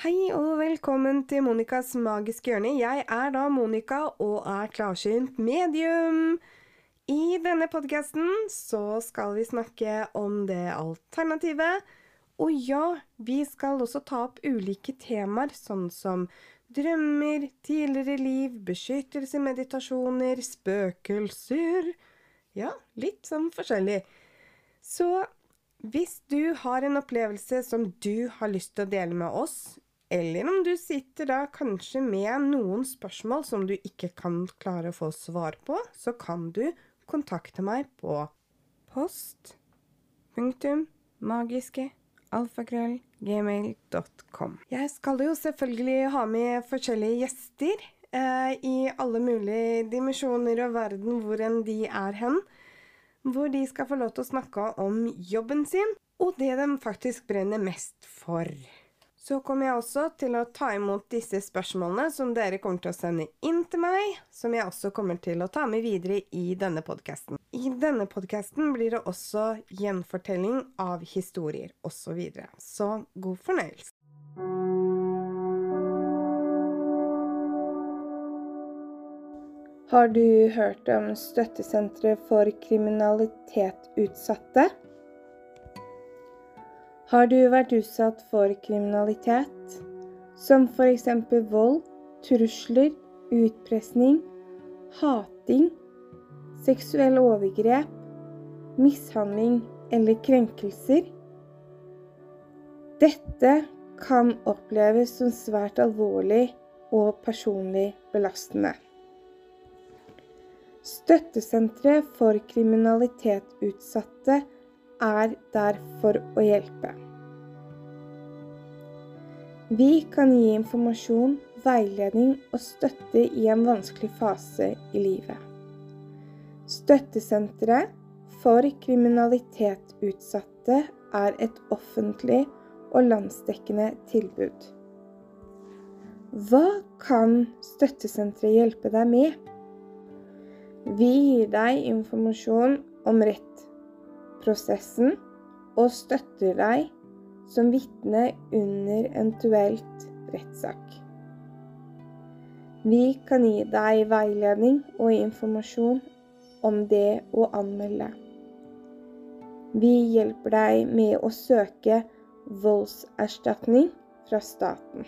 Hei og velkommen til Monicas magiske hjørne. Jeg er da Monica og er klarsynt medium. I denne podkasten så skal vi snakke om det alternativet. Og ja, vi skal også ta opp ulike temaer, sånn som drømmer, tidligere liv, beskyttelse, meditasjoner, spøkelser Ja, litt sånn forskjellig. Så hvis du har en opplevelse som du har lyst til å dele med oss, eller om du sitter da kanskje med noen spørsmål som du ikke kan klare å få svar på, så kan du kontakte meg på post punktum magiske alfakrøll.gmail.com. Jeg skal jo selvfølgelig ha med forskjellige gjester eh, i alle mulige dimensjoner og verden hvor enn de er hen. Hvor de skal få lov til å snakke om jobben sin, og det de faktisk brenner mest for. Så kommer jeg også til å ta imot disse spørsmålene som dere kommer til å sende inn til meg, som jeg også kommer til å ta med videre i denne podkasten. I denne podkasten blir det også gjenfortelling av historier osv. Så, videre. så god fornøyelse. Har du hørt om Støttesenteret for kriminalitetutsatte? Har du vært utsatt for kriminalitet, som f.eks. vold, trusler, utpressing, hating, seksuelle overgrep, mishandling eller krenkelser? Dette kan oppleves som svært alvorlig og personlig belastende. Støttesenteret for kriminalitetsutsatte er der for å hjelpe. Vi kan gi informasjon, veiledning og støtte i en vanskelig fase i livet. Støttesenteret for kriminalitetsutsatte er et offentlig og landsdekkende tilbud. Hva kan støttesenteret hjelpe deg med? Vi gir deg informasjon om rett prosessen og støtter deg som vitne under eventuelt rettssak. Vi kan gi deg veiledning og informasjon om det å anmelde. Vi hjelper deg med å søke voldserstatning fra staten.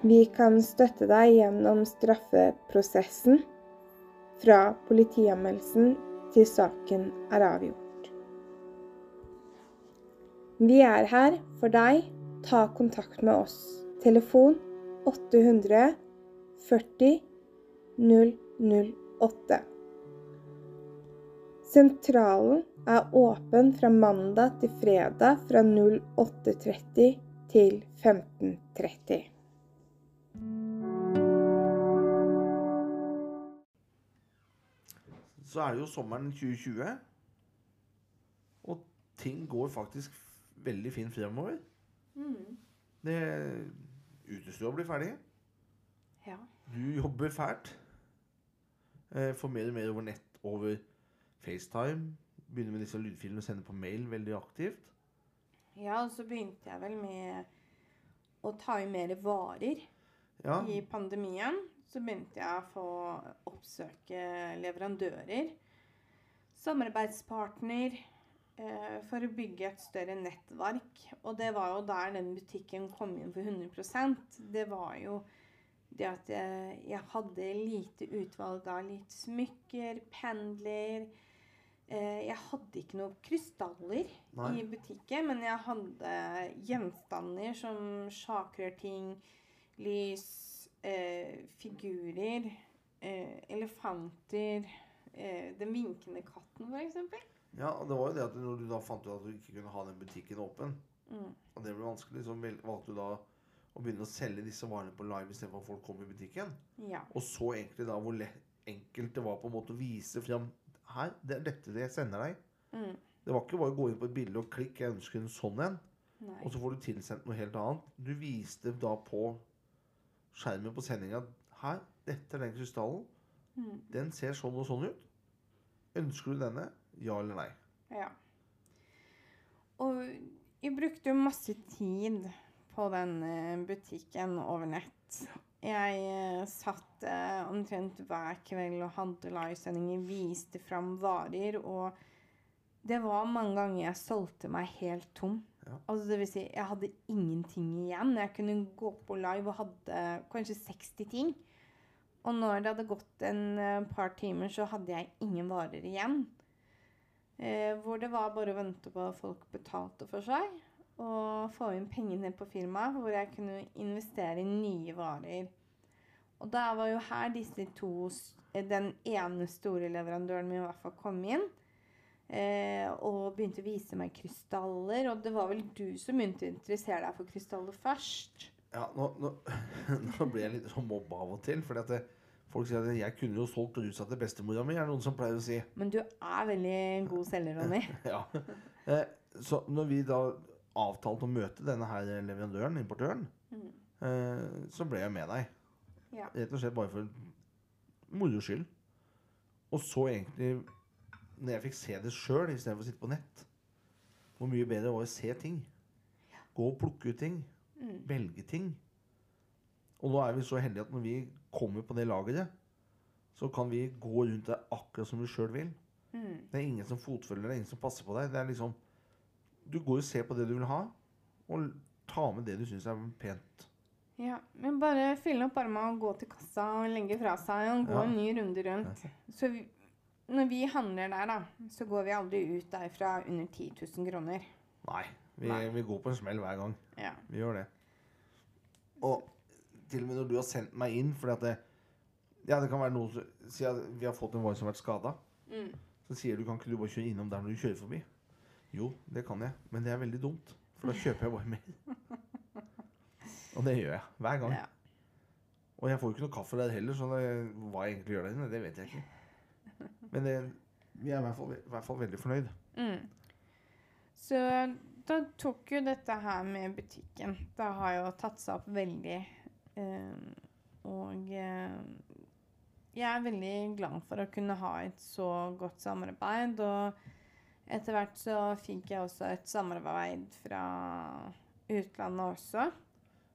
Vi kan støtte deg gjennom straffeprosessen fra politianmeldelsen til saken er avgjort. Vi er her for deg. Ta kontakt med oss. Telefon 800 40 008. Sentralen er åpen fra mandag til fredag fra 08.30 til 15.30. så er det jo sommeren 2020. Og ting går faktisk veldig fint fremover. Mm. Det Utestua blir ferdig. Ja. Du jobber fælt. Eh, får mer og mer over nett over FaceTime. Begynner med disse lydfilene å sende på mail veldig aktivt. Ja, og så begynte jeg vel med å ta i mer varer ja. i pandemien så begynte jeg å få oppsøke leverandører, samarbeidspartner, eh, for å bygge et større nettverk. Og det var jo der den butikken kom inn for 100% Det var jo det at jeg, jeg hadde lite utvalg av litt smykker, pendler eh, Jeg hadde ikke noen krystaller Nei. i butikken, men jeg hadde gjenstander som sjakrørting, lys eh, figurer, eh, elefanter, eh, den vinkende katten f.eks. Ja, og det var jo det at når du da fant ut at du ikke kunne ha den butikken åpen, mm. og det ble vanskelig, så valgte du da å begynne å selge disse varene på live istedenfor at folk kom i butikken. Ja. Og så egentlig da hvor enkelt det var på en måte å vise fram Her, det er dette det jeg sender deg. Mm. Det var ikke bare å gå inn på et bilde og klikke 'Jeg ønsker en sånn en', og så får du tilsendt noe helt annet. Du viste da på skjermen på sendinga Her, dette er den krystallen. Mm. Den ser sånn og sånn ut. Ønsker du denne? Ja eller nei? Ja. Og jeg brukte jo masse tid på den eh, butikken over nett. Jeg eh, satt eh, omtrent hver kveld og hadde livesendinger, viste fram varer, og det var mange ganger jeg solgte meg helt tom. Ja. Altså det vil si, jeg hadde ingenting igjen. Jeg kunne gå på live og hadde kanskje 60 ting. Og når det hadde gått en eh, par timer, så hadde jeg ingen varer igjen. Eh, hvor det var bare å vente på at folk betalte for seg. Og få inn pengene på firmaet, hvor jeg kunne investere i nye varer. Og da var jo her disse to, den ene store leverandøren min i hvert fall kom inn. Eh, og begynte å vise meg krystaller. Og det var vel du som begynte å interessere deg for krystaller først. Ja, nå, nå, nå ble jeg litt sånn mobba av og til. Fordi at det, folk sier at jeg kunne jo solgt rusa til bestemora mi, er det noen som pleier å si. Men du er veldig god selger, Ronny. Ja. Eh, så når vi da avtalte å møte denne her leverandøren, importøren, eh, så ble jeg med deg. Ja. Rett og slett bare for moro skyld. Og så egentlig, når jeg fikk se det sjøl istedenfor å sitte på nett, hvor mye bedre det var å se ting. Gå og plukke ut ting. Velge ting. Og nå er vi så heldige at når vi kommer på det lageret, så kan vi gå rundt der akkurat som vi sjøl vil. Det er ingen som fotfølger deg, ingen som passer på deg. Det er liksom Du går og ser på det du vil ha, og ta med det du syns er pent. Ja, men bare fylle opp armene og gå til kassa og legge fra seg og gå Ja. en ny runde rundt. Så vi, når vi handler der, da, så går vi aldri ut derfra under 10 000 kroner. Nei. Vi, Nei. vi går på en smell hver gang. Ja. Vi gjør det. Og til og med når du har sendt meg inn fordi at det, Ja, det kan være noe som Si at vi har fått en vare som har vært skada. Mm. Så sier du kan ikke du bare kjøre innom der når du kjører forbi. Jo, det kan jeg, men det er veldig dumt. For da kjøper jeg bare mer. Og det gjør jeg. Hver gang. Ja. Og jeg får jo ikke noe kaffe der heller, så det, hva jeg egentlig gjør der inne, det vet jeg ikke. Men det, vi er i hvert fall, i hvert fall veldig fornøyd. Så da tok jo dette her med butikken Det har jo tatt seg opp veldig. eh, og eh, jeg er veldig glad for å kunne ha et så godt samarbeid. Og etter hvert så fikk jeg også et samarbeid fra utlandet også.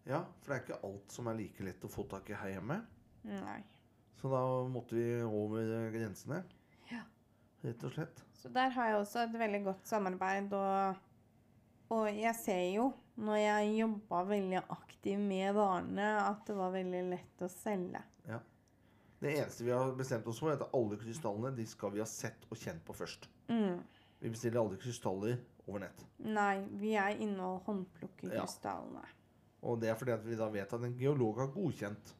Ja, for det er ikke alt som er like lett å få tak i her hjemme. Nei. Så da måtte vi over grensene. Rett og slett. Så der har jeg også et veldig godt samarbeid, og, og jeg ser jo når jeg jobba veldig aktivt med varene, at det var veldig lett å selge. Ja. Det eneste vi har bestemt oss for, er at alle krystallene de skal vi ha sett og kjent på først. Mm. Vi bestiller aldri krystaller over nett. Nei, vi er inne og håndplukker Ja. krystallene. Og det er fordi vi da vet at en geolog har godkjent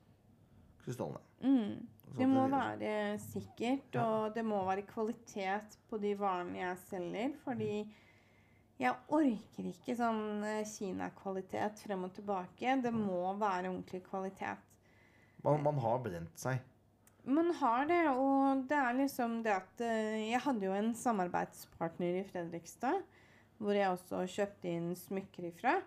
krystallene. Mm. Så Det må være sikkert, og det må være kvalitet på de varene jeg selger. Fordi jeg orker ikke sånn eh, Kina-kvalitet frem og tilbake. Det må være ordentlig kvalitet. Man, man har brent seg. Man har det, og det er liksom det at eh, Jeg hadde jo en samarbeidspartner i Fredrikstad, hvor jeg også kjøpte inn smykker ifra.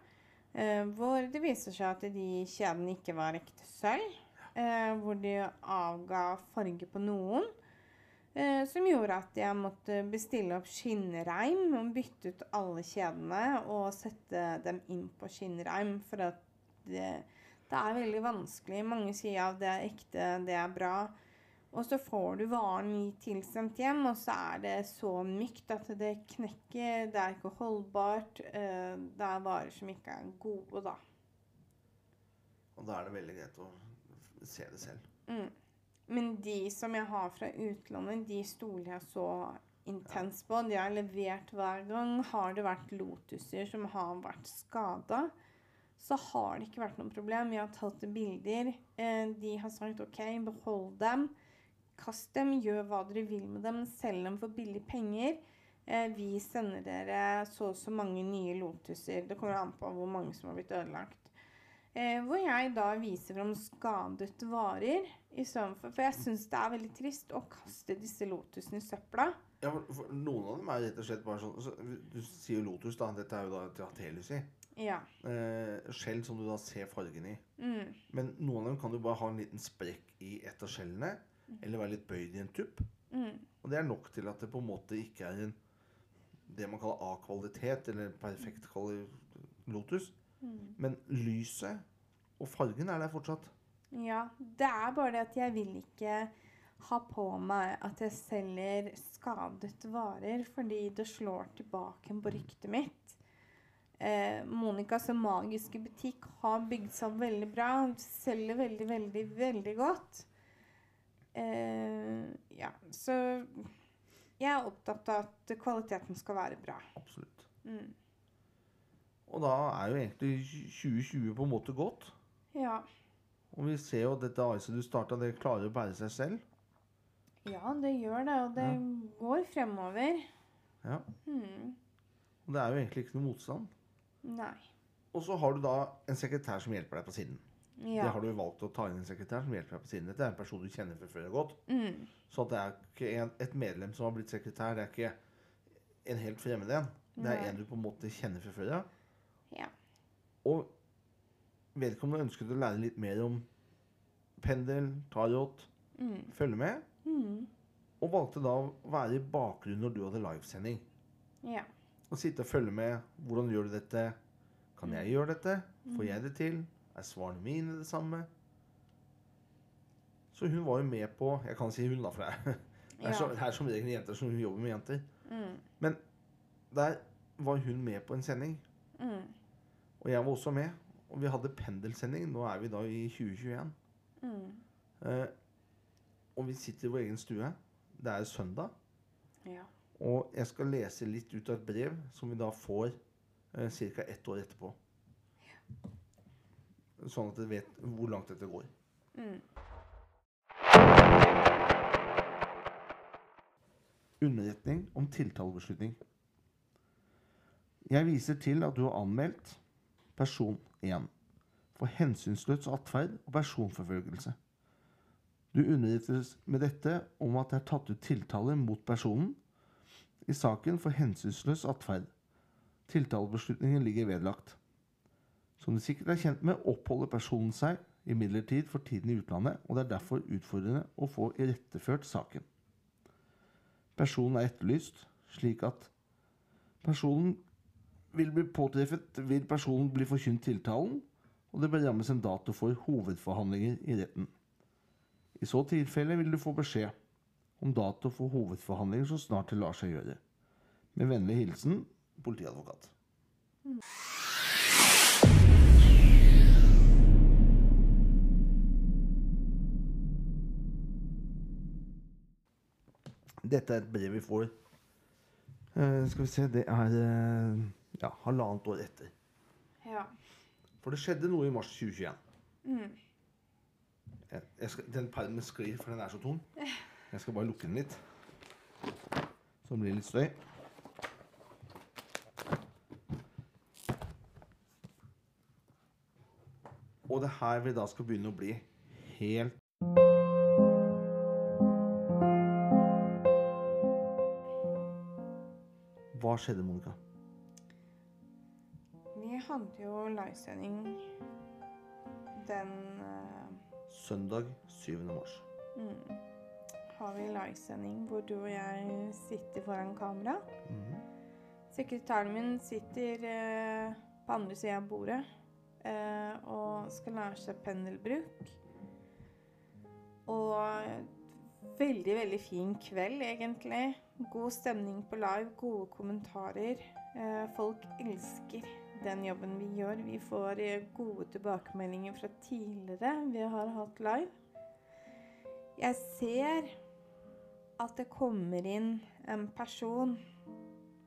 eh, hvor det viser seg at de kjedene ikke var ekte sølv. Eh, hvor de avga farge på noen. eh, som gjorde at jeg måtte bestille opp skinnreim og bytte ut alle kjedene og sette dem inn på skinnreim. For at det, det er veldig vanskelig. Mange sier at det er ekte, det er bra. Og så får du varen i tilsendt hjem, og så er det så mykt at det knekker. Det er ikke holdbart. eh, Det er varer som ikke er gode, da. Og da er det veldig greit å se det selv. Mm. Men de som jeg har fra utlandet, de stoler jeg så intenst på. De har levert hver gang. Har det vært lotuser som har vært skada, så har det ikke vært noe problem. Jeg har tatt bilder. Eh, De har sagt OK, behold dem. Kast dem, gjør hva dere vil med dem. Selg dem for billige penger. Eh, Vi sender dere så og så mange nye lotuser. Det kommer an på hvor mange som har blitt ødelagt. Eh, hvor jeg da viser fram skadet varer. I stedet for, jeg syns det er veldig trist å kaste disse lotusene i søpla. Ja, for, for Noen av dem er rett og slett bare sånn så, Du sier Lotus, da. Dette er jo da til Atelus i. Ja. Eh, skjell som du da ser fargen i. Mm. Men noen av dem kan du bare ha en liten sprekk i et av skjellene. Eller være litt bøyd i en tupp. Mm. Og det er nok til at det på en måte ikke er en det man kaller A-kvalitet, eller perfekt kvalitet Lotus. Men lyset og fargen er der fortsatt. Ja, det er bare det at jeg vil ikke ha på meg at jeg selger skadet varer, fordi det slår tilbake på ryktet mitt. Eh, Monicas magiske butikk har bygd seg opp veldig bra. Selger veldig, veldig, veldig godt. Eh, ja, så jeg er opptatt av at kvaliteten skal være bra. Absolutt. Mm. Og da er jo egentlig 2020 på en måte gått. Ja. Og vi ser jo at dette ICE du starta, det klarer å bære seg selv. ja, det gjør det, og det går fremover. Ja. Hmm. Og det er jo egentlig ikke noe motstand. Nei. Og så har du da en sekretær som hjelper deg på siden. Ja. Det har du valgt å ta inn en sekretær som hjelper deg på siden. Dette er en person du kjenner fra før godt. Mm. Så det er ikke en, et medlem som har blitt sekretær. Det er ikke en helt fremmed en. Det er Nei. en du på en måte kjenner fra før. Ja. Og vedkommende ønsket å lære litt mer om pendel, tarot, Mm. følge med. Mm. Og valgte da å være i bakgrunnen når du hadde livesending. Ja. Og sitte og følge med. Hvordan gjør du dette? Kan jeg gjøre dette? Får jeg det til? Er svarene mine det samme? Så hun var jo med på Jeg kan si hun, da, for det er, det er, så, det er som regel jenter som jobber med jenter. Mm. Men der var hun med på en sending. Mm. Og jeg var også med. Og vi hadde pendelsending. Nå er vi da i 2021. Mm. Eh, og vi sitter i vår egen stue. Det er søndag. Ja. Og jeg skal lese litt ut av et brev som vi da får eh, ca. ett år etterpå. Sånn at dere vet hvor langt dette går. Mm. Underretning om tiltalebeslutning. Jeg viser til at du har anmeldt person 1 for hensynsløs atferd og personforfølgelse. Du underrettes med dette om at det er tatt ut tiltale mot personen i saken for hensynsløs atferd. Tiltalebeslutningen ligger vedlagt. Som du sikkert er kjent med, oppholder personen seg imidlertid for tiden i utlandet, og det er derfor utfordrende å få iretteført saken. Personen er etterlyst, slik at personen vil bli påtreffet, vil personen bli forkynt tiltalen, og det berammes en dato for hovedforhandlinger i retten. I så tilfelle vil du få beskjed om dato for hovedforhandlinger så snart det lar seg gjøre. Med vennlig hilsen politiadvokat. Dette er et brev vi får Uh, Skal vi se Det er eh, ja, halvannet år etter. Ja. For det skjedde noe i mars 2021. Mm. Jeg, jeg skal, den permen sklir, for den er så tung. Jeg skal bare lukke den litt. Så det blir litt støy. Og det her vi da skal begynne å bli helt Hva skjedde, Monica? Hadde jo livesending den eh, Søndag 7. mars. mm, Har vi livesending hvor du og jeg sitter foran kamera. Mhm. Sekretæren min sitter eh, på andre sida av bordet eh, og skal lære seg pendelbruk. Og veldig, veldig fin kveld, egentlig. God stemning på live, gode kommentarer. Eh, folk elsker den jobben vi gjør. Vi får eh, gode tilbakemeldinger fra tidligere vi har hatt live. Jeg ser at det kommer inn en person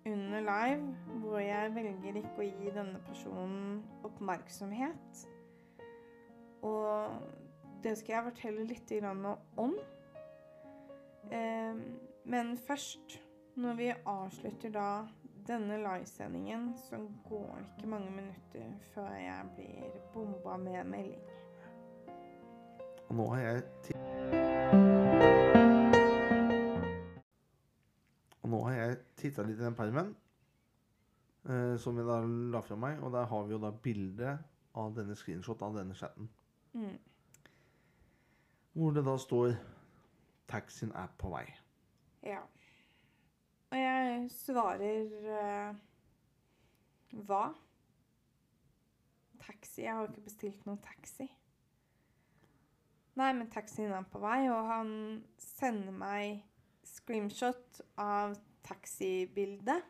under live hvor jeg velger ikke å gi denne personen oppmerksomhet. Og det skal jeg fortelle litt om. Eh, men først, når vi avslutter da denne livesendingen, så går det ikke mange minutter før jeg blir bomba med en melding. Og nå har jeg ti Og nå har jeg titta litt i den permen eh, som jeg da la fra meg, og der har vi jo da bilde av denne screenshot av denne chatten. Mm. Hvor det da står 'Taxien er på vei'. Ja. Og jeg svarer eh, hva? taxi. Jeg har jo ikke bestilt noen taxi. Nei, men taxien er på vei, og han sender meg screenshot av taxibildet.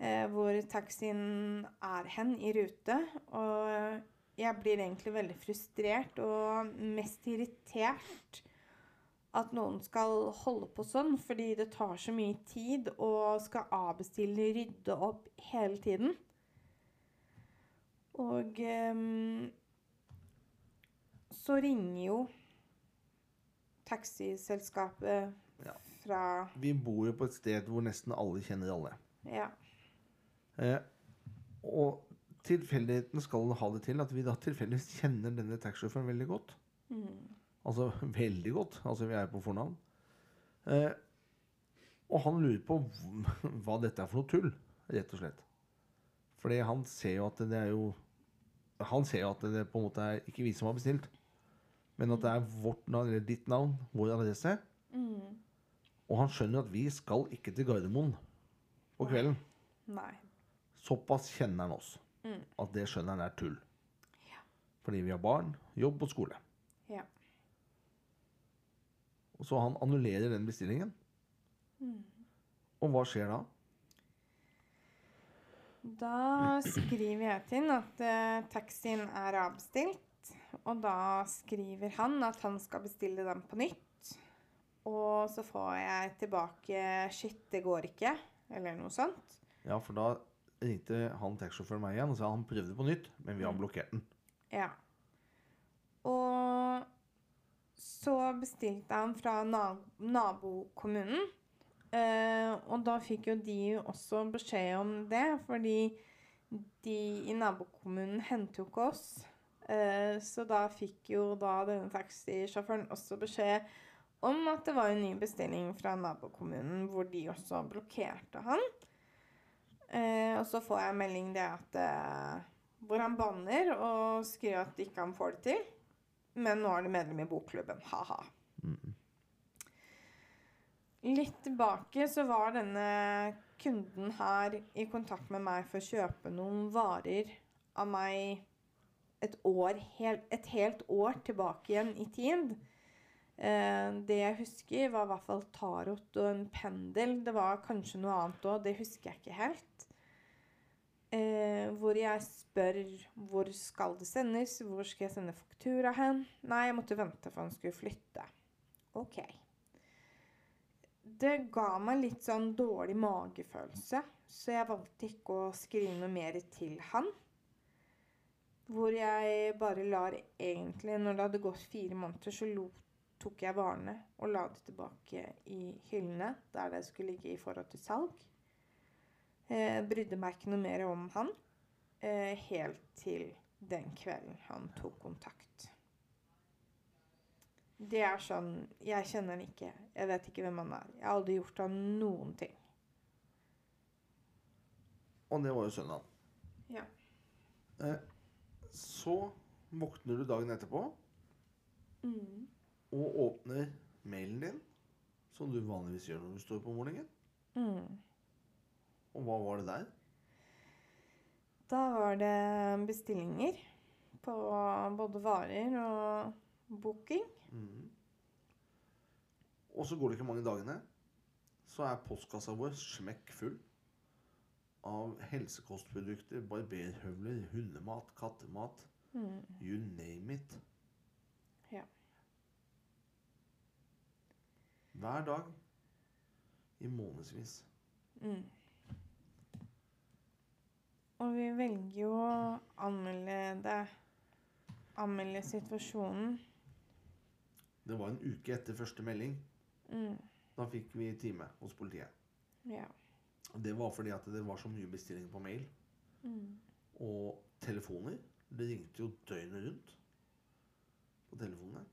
Eh, hvor taxien er hen i rute. Og jeg blir egentlig veldig frustrert og mest irritert at noen skal holde på sånn, fordi det tar så mye tid og skal avbestille, rydde opp hele tiden. Og um, så ringer jo taxiselskapet ja. fra Vi bor jo på et sted hvor nesten alle kjenner alle. Ja. Eh, og tilfeldigheten skal ha det til at vi da tilfeldigvis kjenner denne taxisjåføren veldig godt. Mm. Altså veldig godt. Altså vi er på fornavn. Eh, og han lurer på hva dette er for noe tull, rett og slett. Fordi han ser jo at det er jo Han ser jo at det på en måte er ikke vi som har bestilt, men at det er vårt navn, eller ditt navn, vår adresse. Mm. Og han skjønner at vi skal ikke til Gardermoen på kvelden. Nei. Såpass kjenner han oss mm. at det skjønner han er tull. Ja. Fordi vi har barn, jobb og skole. Ja. Og så han annullerer den bestillingen. Mm. Og hva skjer da? Da skriver jeg til at uh, taxien er avbestilt. Og da skriver han at han skal bestille den på nytt. Og så får jeg tilbake 'shit, det går ikke', eller noe sånt. Ja, for da ringte han taxisjåføren meg igjen og sa han prøvde på nytt, men vi har mm. blokkert den. Ja. Og så bestilte han fra nabokommunen. Eh, og da fikk jo de også beskjed om det, fordi de i nabokommunen ikke oss. Eh, så da fikk jo da denne taxisjåføren også beskjed om at det var en ny bestilling fra nabokommunen, hvor de også blokkerte han. Eh, og så får jeg melding det at eh, Hvor han banner og skriver at ikke han får det til. Men nå er du medlem i bokklubben. Ha-ha. Mm. Litt tilbake så var denne kunden her i kontakt med meg for å kjøpe noen varer av meg et, år, et helt år tilbake igjen i tid. Eh, det jeg husker, var i hvert fall tarot og en pendel. Det var kanskje noe annet òg, det husker jeg ikke helt. Eh, hvor jeg spør hvor skal det sendes, hvor skal jeg sende faktura hen? Nei, jeg måtte vente for han skulle flytte. Ok. Det ga meg litt sånn dårlig magefølelse, så jeg valgte ikke å skrive noe mer til han. Hvor jeg bare lar egentlig Når det hadde gått fire måneder, så tok jeg varene og la det tilbake i hyllene der det skulle ligge i forhold til salg. Eh, brydde meg ikke noe mer om han eh, helt til den kvelden han tok kontakt. Det er sånn Jeg kjenner han ikke. Jeg vet ikke hvem han er. Jeg har aldri gjort han noen ting. Og det var jo søndag. Ja. Eh, så våkner du dagen etterpå mm. og åpner mailen din, som du vanligvis gjør når du står på morgenen. Mm. Og hva var det der? Da var det bestillinger på både varer og booking. Mm. Og så går det ikke mange dagene, så er postkassa vår smekk full av helsekostprodukter, barberhøvler, hundemat, kattemat. Mm. You name it. Ja. Hver dag i månedsvis. Mm. Og vi velger jo å anmelde det. Anmelde situasjonen. Det var en uke etter første melding. Mm. Da fikk vi time hos politiet. Ja. Det var fordi at det var så mye bestillinger på mail. Mm. Og telefoner. Det ringte jo døgnet rundt på telefonene.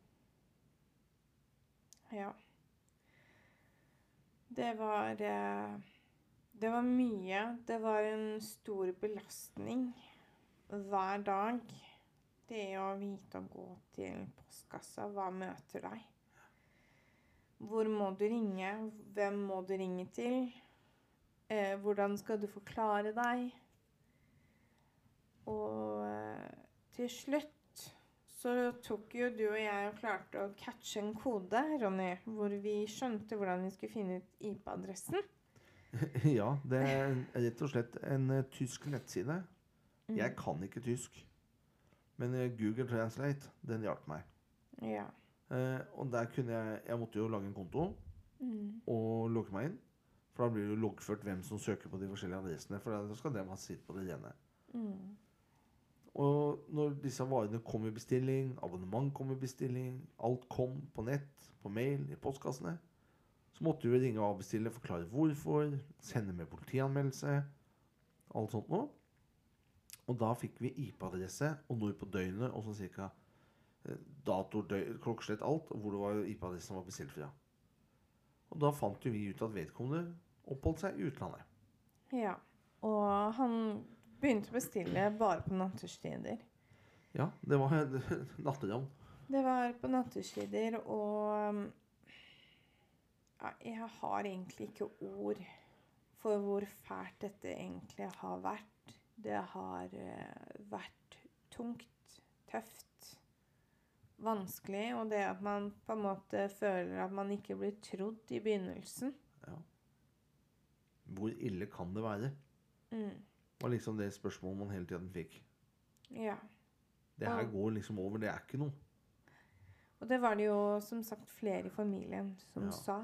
Ja. Det var eh det var mye. Det var en stor belastning hver dag. Det å vite å gå til postkassa. Hva møter deg? Hvor må du ringe? Hvem må du ringe til? Eh, hvordan skal du forklare deg? Og eh, til slutt så tok jo du og jeg og klarte å catche en kode, Ronny, hvor vi skjønte hvordan vi skulle finne ut IP-adressen. ja, det er rett og slett en uh, tysk nettside. Mm. Jeg kan ikke tysk. Men uh, Google Translate, den hjalp meg. Ja. Uh, og der kunne jeg Jeg måtte jo lage en konto mm. og logge meg inn. For da blir det jo loggført hvem som søker på de forskjellige adressene. For da skal dem ha sitt på det rene. Mm. Og når disse varene kom i bestilling, abonnement kom i bestilling, alt kom på nett, på mail, i postkassene, så måtte vi ringe og avbestille, forklare hvorfor, sende med politianmeldelse, alt sånt noe. Og da fikk vi IP-adresse og når på døgnet og sånn cirka dato, dator, klokkeslett, alt, hvor det var IP-adressen var bestilt fra. Og da fant jo vi ut at vedkommende oppholdt seg i utlandet. Ja, og han Begynte å bestille bare på nattestider. Ja, det var natteravn. Det var på nattestider, og Jeg har egentlig ikke ord for hvor fælt dette egentlig har vært. Det har uh, vært tungt, tøft, vanskelig. Og det at man på en måte føler at man ikke blir trodd i begynnelsen. Ja. Hvor ille kan det være? Mm var liksom det spørsmålet man hele tiden fikk. Ja. Det her går liksom over. Det er ikke noe. Og det var det jo som sagt flere i familien som ja. sa.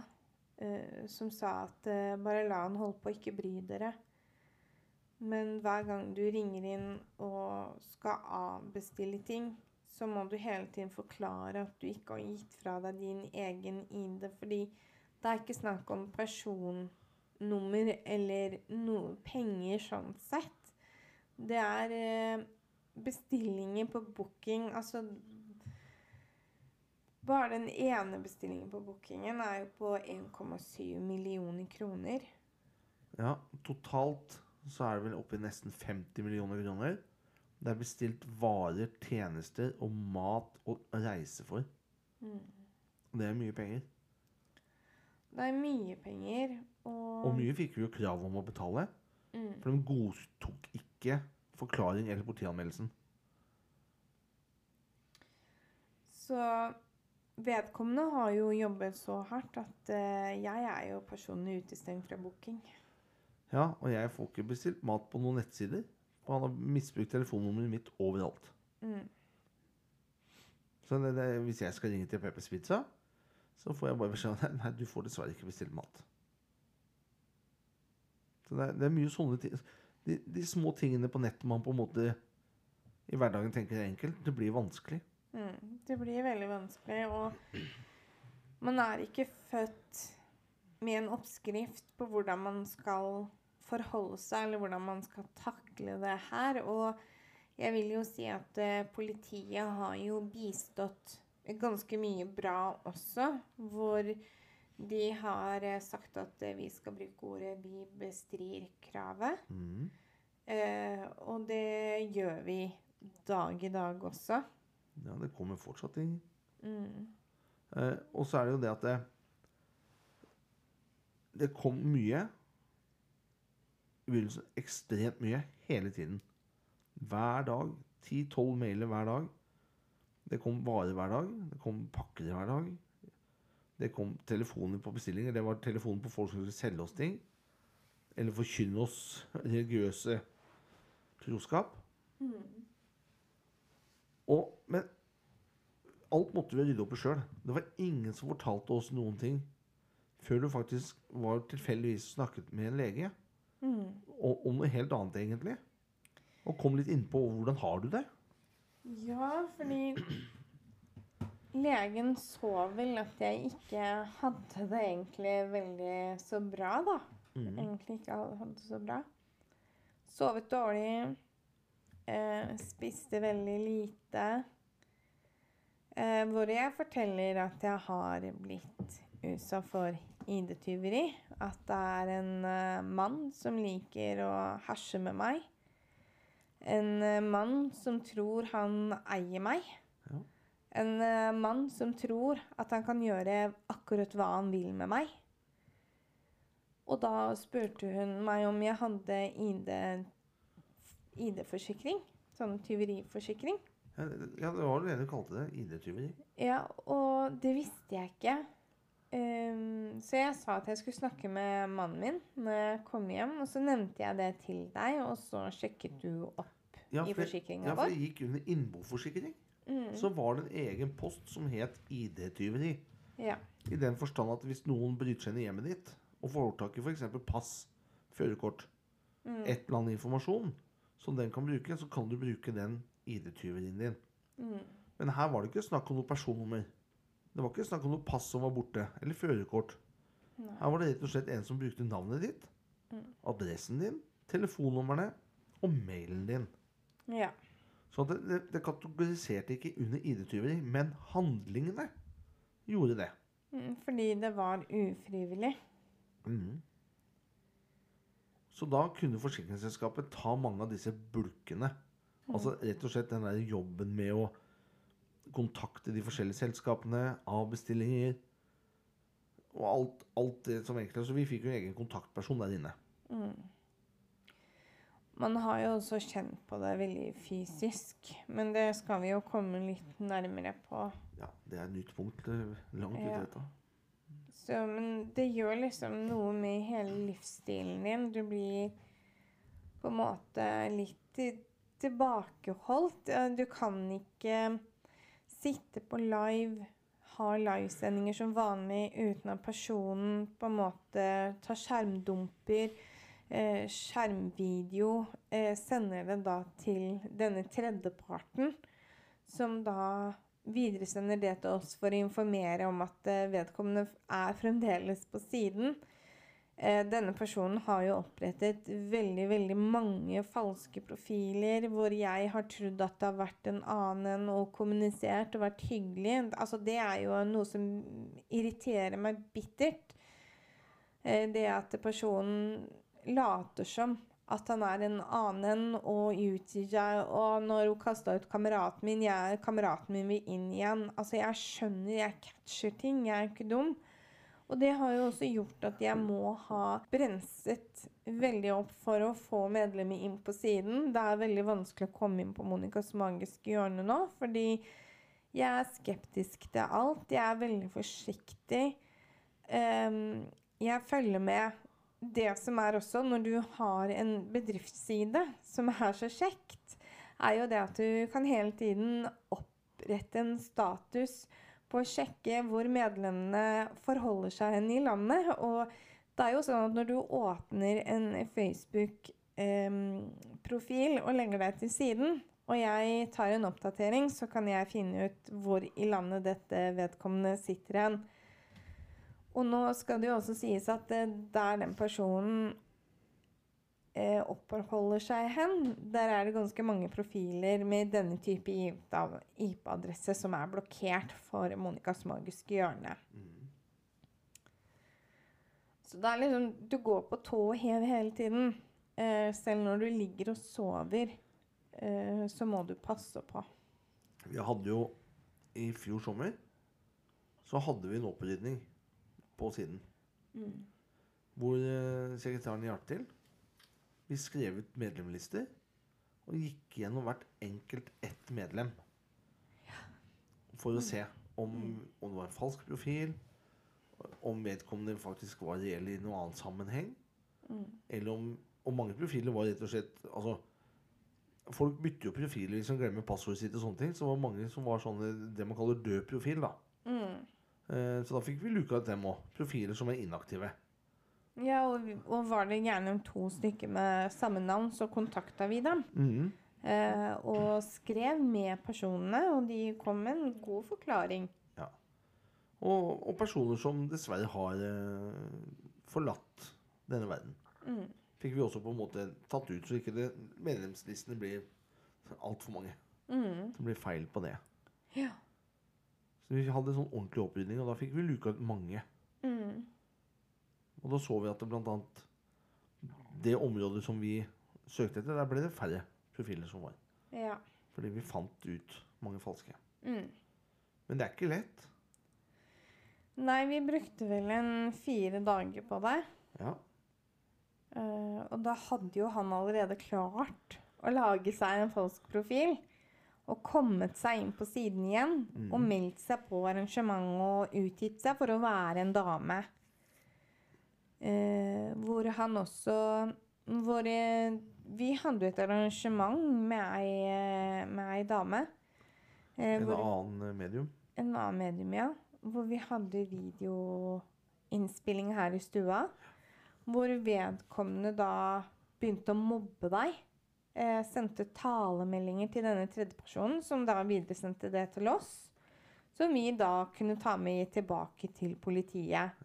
Uh, som sa at uh, bare la han holde på, ikke bry dere. Men hver gang du ringer inn og skal avbestille ting, så må du hele tiden forklare at du ikke har gitt fra deg din egen ID. Fordi det er ikke snakk om personnummer eller noe penger sånn sett. Det er eh, bestillinger på booking Altså Bare den ene bestillingen på bookingen er jo på 1,7 millioner kroner. Ja, totalt så er det vel oppi nesten 50 millioner kroner. Det er bestilt varer, tjenester og mat og reise for. Mm. Det er mye penger. Det er mye penger. Og, og mye fikk vi jo krav om å betale. Mm. For de godtok ikke forklaring eller politianmeldelsen. Så vedkommende har jo jobbet så hardt at uh, jeg er jo personlig utestengt fra booking. Ja, og jeg får ikke bestilt mat på noen nettsider. Og han har misbrukt telefonnummeret mitt overalt. Mm. Så det, det, hvis jeg skal ringe til Peppers Pizza, så får jeg bare beskjed om nei, du får dessverre ikke bestilt mat. Så det det er mye sånne ting. De, de, små tingene på nettet man på en måte i hverdagen tenker er enkelt, det blir vanskelig. Mm, det blir veldig vanskelig, og man er ikke født med en oppskrift på hvordan man skal forholde seg, eller hvordan man skal takle det her. Og jeg vil jo si at uh, politiet har jo bistått ganske mye bra også, hvor de har eh, sagt at eh, vi skal bruke ordet 'vi bestrir kravet'. Mm. Eh, og det gjør vi dag i dag også. Ja, det kommer fortsatt ting. Mm. Eh, og så er det jo det at det, det kom mye. I begynnelsen ekstremt mye hele tiden. Hver dag. 10-12 mailer hver dag. Det kom varer hver dag. Det kom pakker hver dag. Det kom telefoner på bestillinger. Det var telefoner på folk som skulle selge oss ting. Eller forkynne oss religiøse troskap. Mm. Og, men alt måtte vi rydde opp i sjøl. Det var ingen som fortalte oss noen ting før du faktisk var tilfeldigvis snakket med en lege. Mm. Og, om noe helt annet, egentlig. Og kom litt innpå hvordan har du det. Ja, fordi legen så vel at jeg ikke hadde det egentlig veldig så bra, da. Mm. Egentlig ikke hadde det så bra. Sovet dårlig. Eh, spiste veldig lite. Eh, hvor jeg forteller at jeg har blitt utsatt for ID-tyveri. At det er en eh, mann som liker å herse med meg. En eh, mann som tror han eier meg. Ja. En eh, mann som tror at han kan gjøre akkurat hva han vil med meg. Og da spurte hun meg om jeg hadde ID-forsikring. Sånn tyveriforsikring. Ja, det- var vel det du kalte det. ID-tyveri. Ja, og det visste jeg ikke. Um, så jeg sa at jeg skulle snakke med mannen min når jeg kom hjem. Og så nevnte jeg det til deg, og så sjekket du opp Ja, i for vår. forsikringa Ja, for det gikk under innboforsikring. Mm. Så var det en egen post som het ID-tyveri. Ja. I den forstand at hvis noen bryter seg inn i hjemmet ditt og får tak i f.eks. pass, førerkort, Mm. et eller annet informasjon som den kan bruke, så kan du bruke den ID-tyverien din. Mm. Men her var det ikke snakk om noe personnummer. Det var ikke snakk om noe pass som var borte, eller førerkort. Her var det rett og slett en som brukte navnet ditt, Mm. adressen din, telefonnumrene og mailen din. ja. Så det, det, det kategoriserte ikke under ID-tyveri, men handlingene gjorde det. Mm, fordi det var ufrivillig. Mhm. Så da kunne forsikringsselskapet ta mange av disse bulkene. Altså rett og slett den der jobben med å kontakte de forskjellige selskapene, avbestillinger og alt, alt det som egentlig Så vi fikk jo en egen kontaktperson der inne. Mm. Man har jo også kjent på det veldig fysisk, men det skal vi jo komme litt nærmere på. Ja, det er et nytt punkt eh, langt ute i Ja. Så, men det gjør liksom noe med hele livsstilen din. Du blir på en måte litt tilbakeholdt. Eh, Du kan ikke sitte på live, ha livesendinger som vanlig uten at personen på en måte tar skjermdumper, eh, skjermvideo, eh, sender det da til denne tredjeparten, som da videresender det til oss for å informere om at eh, vedkommende er fremdeles på siden. Eh, denne personen har jo opprettet veldig, veldig mange falske profiler hvor jeg har trodd at det har vært en annen og kommunisert og vært hyggelig. Altså, det er jo noe som irriterer meg bittert. Eh, det at personen later som at han er en annen og utgir seg. Og når hun kasta ut kameraten min, jeg, kameraten min vil inn igjen. Altså, jeg skjønner, jeg catcher ting. Jeg er ikke dum. Og det har jo også gjort at jeg må ha brenset veldig opp for å få medlemmer inn på siden. Det er veldig vanskelig å komme inn på Monicas magiske hjørne nå, fordi jeg er skeptisk til alt. Jeg er veldig forsiktig. Um, jeg følger med. Det som er også, når du har en bedriftsside som er så kjekt, er jo det at du kan hele tiden opprette en status på å sjekke hvor medlemmene forholder seg hen i landet. Og det er jo sånn at når du åpner en Facebook-profil og legger deg til siden, og jeg tar en oppdatering, så kan jeg finne ut hvor i landet dette vedkommende sitter hen. Og nå skal det jo også sies at eh, der den personen eh, oppholder seg hen, der er det ganske mange profiler med denne type IP-adresse som er blokkert for Monicas magiske hjørne. Så det er liksom Du går på tå og hev hele tiden. Eh, selv når du ligger og sover, eh, så må du passe på. Vi hadde jo i fjor sommer så hadde vi en opprydning på siden. Hvor eh, sekretæren hjalp til. Vi skrev ut medlemslister og gikk gjennom hvert enkelt ett medlem. For å se om, om det var en falsk profil, om vedkommende faktisk var reell i noen annen sammenheng. Eller om om mange profiler var rett og slett Altså Folk bytter jo profiler hvis de glemmer passordet sitt. og sånne ting Så var mange som var sånne det man kaller død profil. da Så da fikk vi luka ut dem òg. Profiler som er inaktive. Ja, og, og var det gjerne to stykker med samme navn, så kontakta vi dem. Eh, og skrev med personene, og de kom med en god forklaring. Og, og personer som dessverre har eh, forlatt denne verden. Fikk vi også på en måte tatt ut, så ikke det, medlemslistene blir altfor mange. Det blir feil på det. Ja. Så vi hadde sånn ordentlig opprydning, og da fikk vi luka ut mange. Og da så vi at det blant annet det området som vi søkte etter, der ble det færre profiler som var. ja. Fordi vi fant ut mange falske. Mm. Men det er ikke lett. Nei, vi brukte vel en fire dager på det. Ja. Uh, og da hadde jo han allerede klart å lage seg en falsk profil. Og kommet seg inn på siden igjen og meldt seg på arrangement og utgitt seg for å være en dame. Eh, hvor han også hvor, eh, Vi hadde et arrangement med ei, eh, med ei dame. Eh, En hvor- annen eh, medium. en annen medium, ja. Hvor vi hadde videoinnspilling her i stua. Hvor vedkommende da begynte å mobbe deg. Eh, sendte talemeldinger til denne tredjepersonen, som da videresendte det til oss. Som vi da kunne ta med tilbake til politiet.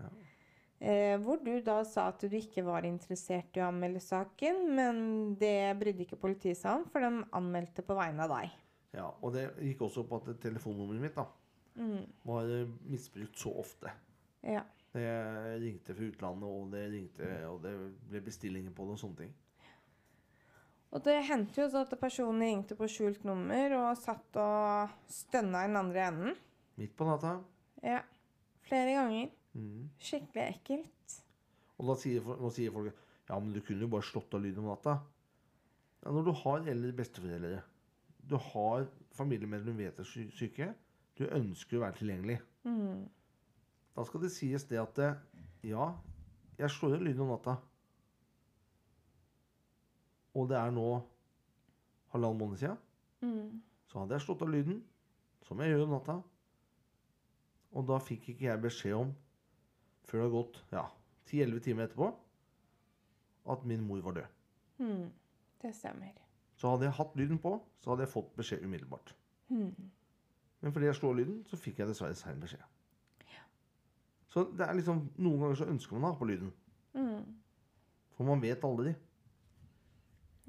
Eh, hvor du da sa at du ikke var interessert i å anmelde saken, men det brydde ikke politiet seg om, for de anmeldte på vegne av deg. Ja, og det gikk også på at telefonnummeret mitt da, var eh, misbrukt så ofte. Ja. Det ringte fra utlandet, og det ringte, og det ble bestillinger på det og sånne ting. Og det hendte jo så at personen ringte på skjult nummer og satt og stønna i den andre enden. Midt på natta. Ja. Flere ganger. Mm. Skikkelig ekkelt. Og da sier, nå sier folk ja, men du kunne jo bare slått av lyden om natta. Ja, når du har eldre besteforeldre, du har familiemedlemmer du vet er sy syke, du ønsker å være tilgjengelig. Da skal det sies det at eh, ja, jeg slår av lyden om natta. Og det er nå halvannen måned siden. Så hadde jeg slått av lyden, som jeg gjør om natta. Og da fikk ikke jeg beskjed om, før det har gått ja, 10-11 timer etterpå, at min mor var død. Det stemmer. Så hadde jeg hatt lyden på, så hadde jeg fått beskjed umiddelbart. Men fordi jeg slår lyden, så fikk jeg dessverre sein beskjed. Så det er liksom, noen ganger så ønsker man å ha på lyden. For man vet aldri.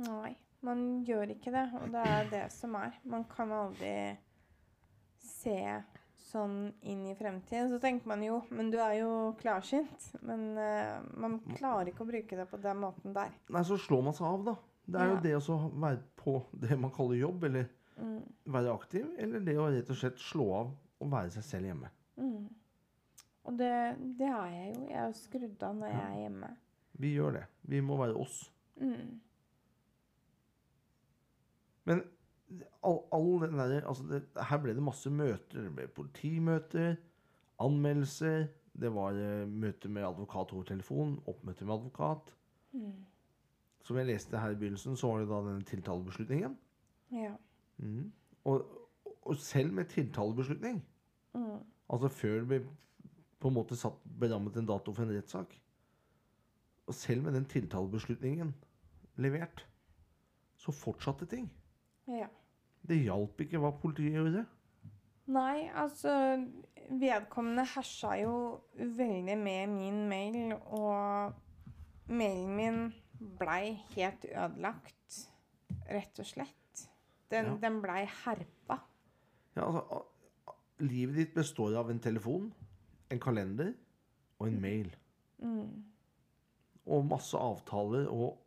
Nei, man gjør ikke det, og det er det som er. Man kan aldri se sånn inn i fremtiden. Så tenker man jo, men du er jo klarsynt. Men uh, man klarer ikke å bruke det på den måten der. Nei, så slår man seg av, da. Det er Ja. jo det å være på det man kaller jobb, eller være aktiv, eller det å rett og slett slå av og være seg selv hjemme. Mm. Og det, det er jeg jo. Jeg er jo skrudd av når jeg er hjemme. Vi gjør det. Vi må være oss. Mm. Men all, all den der, altså det, her ble det masse møter. Det ble politimøter, anmeldelser, det var uh, møter med advokat over telefon, oppmøte med advokat. Som jeg leste her i begynnelsen, så var det da denne tiltalebeslutningen. Ja. Og, og selv med tiltalebeslutning, altså før det ble på en måte satt berammet en dato for en rettssak, og selv med den tiltalebeslutningen levert, så fortsatte ting. Ja. Det hjalp ikke hva politiet gjorde. Nei, altså Vedkommende hersa jo veldig med min mail, og mailen min blei helt ødelagt, rett og slett. Den, Ja. den blei herpa. Ja, altså, livet ditt består av en telefon, en kalender og en mail. Og masse avtaler og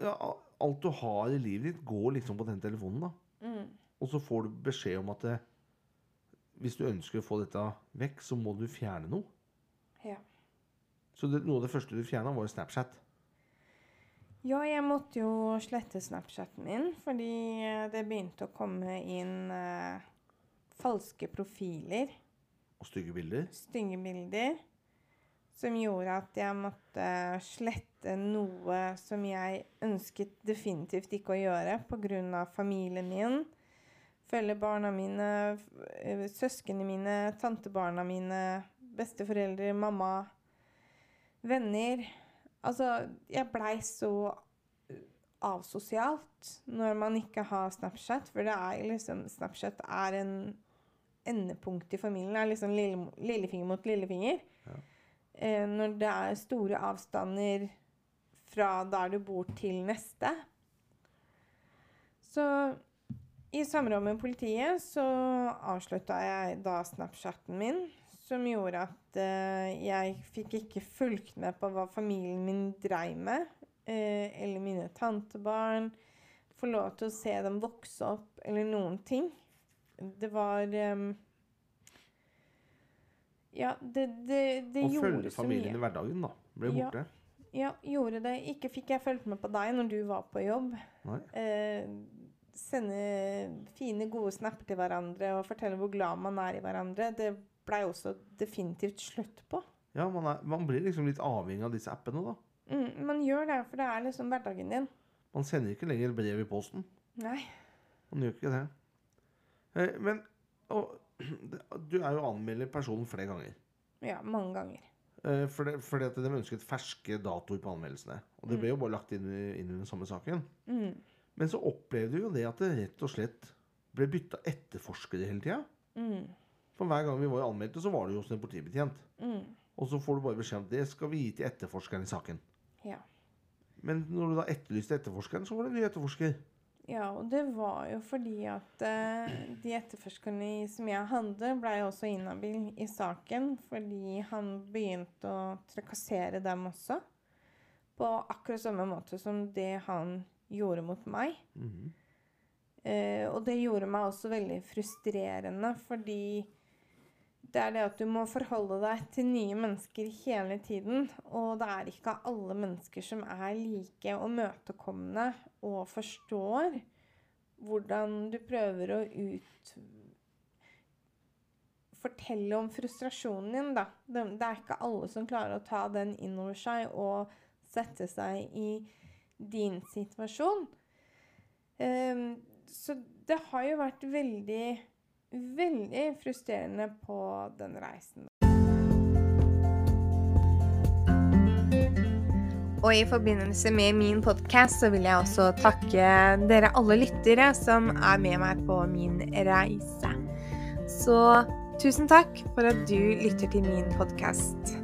ja, Alt du har i livet ditt, går liksom på den telefonen. da. Og så får du beskjed om at det, hvis du ønsker å få dette vekk, så må du fjerne noe. Ja. Så det, noe av det første du fjerna, var jo Snapchat. ja, jeg måtte jo slette Snapchaten min fordi eh, det begynte å komme inn eh, falske profiler. Og stygge bilder. stygge bilder som gjorde at jeg måtte slette noe som jeg ønsket definitivt ikke å gjøre pga. familien min. Følge barna mine, eh, søsknene mine, tantebarna mine, besteforeldre, mamma, venner. Altså, jeg blei så eh, avsosialt når man ikke har Snapchat, for det er liksom Snapchat er en endepunkt i familien er liksom lille, lillefinger mot lillefinger. Eh, når det er store avstander fra der du bor til neste. Så i samråd med politiet så avslutta jeg da Snapchaten min, som gjorde at eh, jeg fikk ikke fulgt med på hva familien min dreiv med, eh, eller mine tantebarn. Få lov til å se dem vokse opp, eller noen ting. Det var Ja, det, det, det Og gjorde følge familien i hverdagen, da. Ble Ja. borte. Ja, gjorde det. Ikke fikk jeg fulgt med på deg når du var på jobb. Eh, sende fine, gode snapper til hverandre og fortelle hvor glad man er i hverandre, det blei også definitivt slutt på. Ja, man, er, man, blir liksom litt avhengig av disse appene, da. Mm, man gjør det, for det er liksom hverdagen din. Man sender ikke lenger brev i posten. Nei. Man gjør ikke det. Eh, men og, du er jo anmelder personen flere ganger. Ja, mange ganger. Eh, fordi, fordi at de ønsket ferske datoer på anmeldelsene. Og det ble jo bare lagt inn, inn i den samme saken. Mm. Men så opplevde du jo det at det rett og slett ble bytta etterforskere hele tida. Mm. For hver gang vi var anmeldte, så var det jo hos en politibetjent. Mm. Og så får du bare beskjed om det skal vi gi til etterforskeren i saken. Ja. Men når du da etterlyste etterforskeren, så var det en ny etterforsker. Ja, og det var jo fordi at uh, de etterforskerne som jeg hadde, blei også inhabil i saken fordi han begynte å trakassere dem også. På akkurat samme måte som det han gjorde mot meg. Mm -hmm. uh, og det gjorde meg også veldig frustrerende, fordi det er det at du må forholde deg til nye mennesker hele tiden. Og det er ikke alle mennesker som er like og møtekommende og forstår hvordan du prøver å ut... Fortelle om frustrasjonen din, da. Det, er ikke alle som klarer å ta den inn over seg og sette seg i din situasjon. Ehm, så det har jo vært veldig, veldig frustrerende på den reisen. Og i forbindelse med min podkast så vil jeg også takke dere alle lyttere som er med meg på min reise. Så tusen takk for at du lytter til min podkast.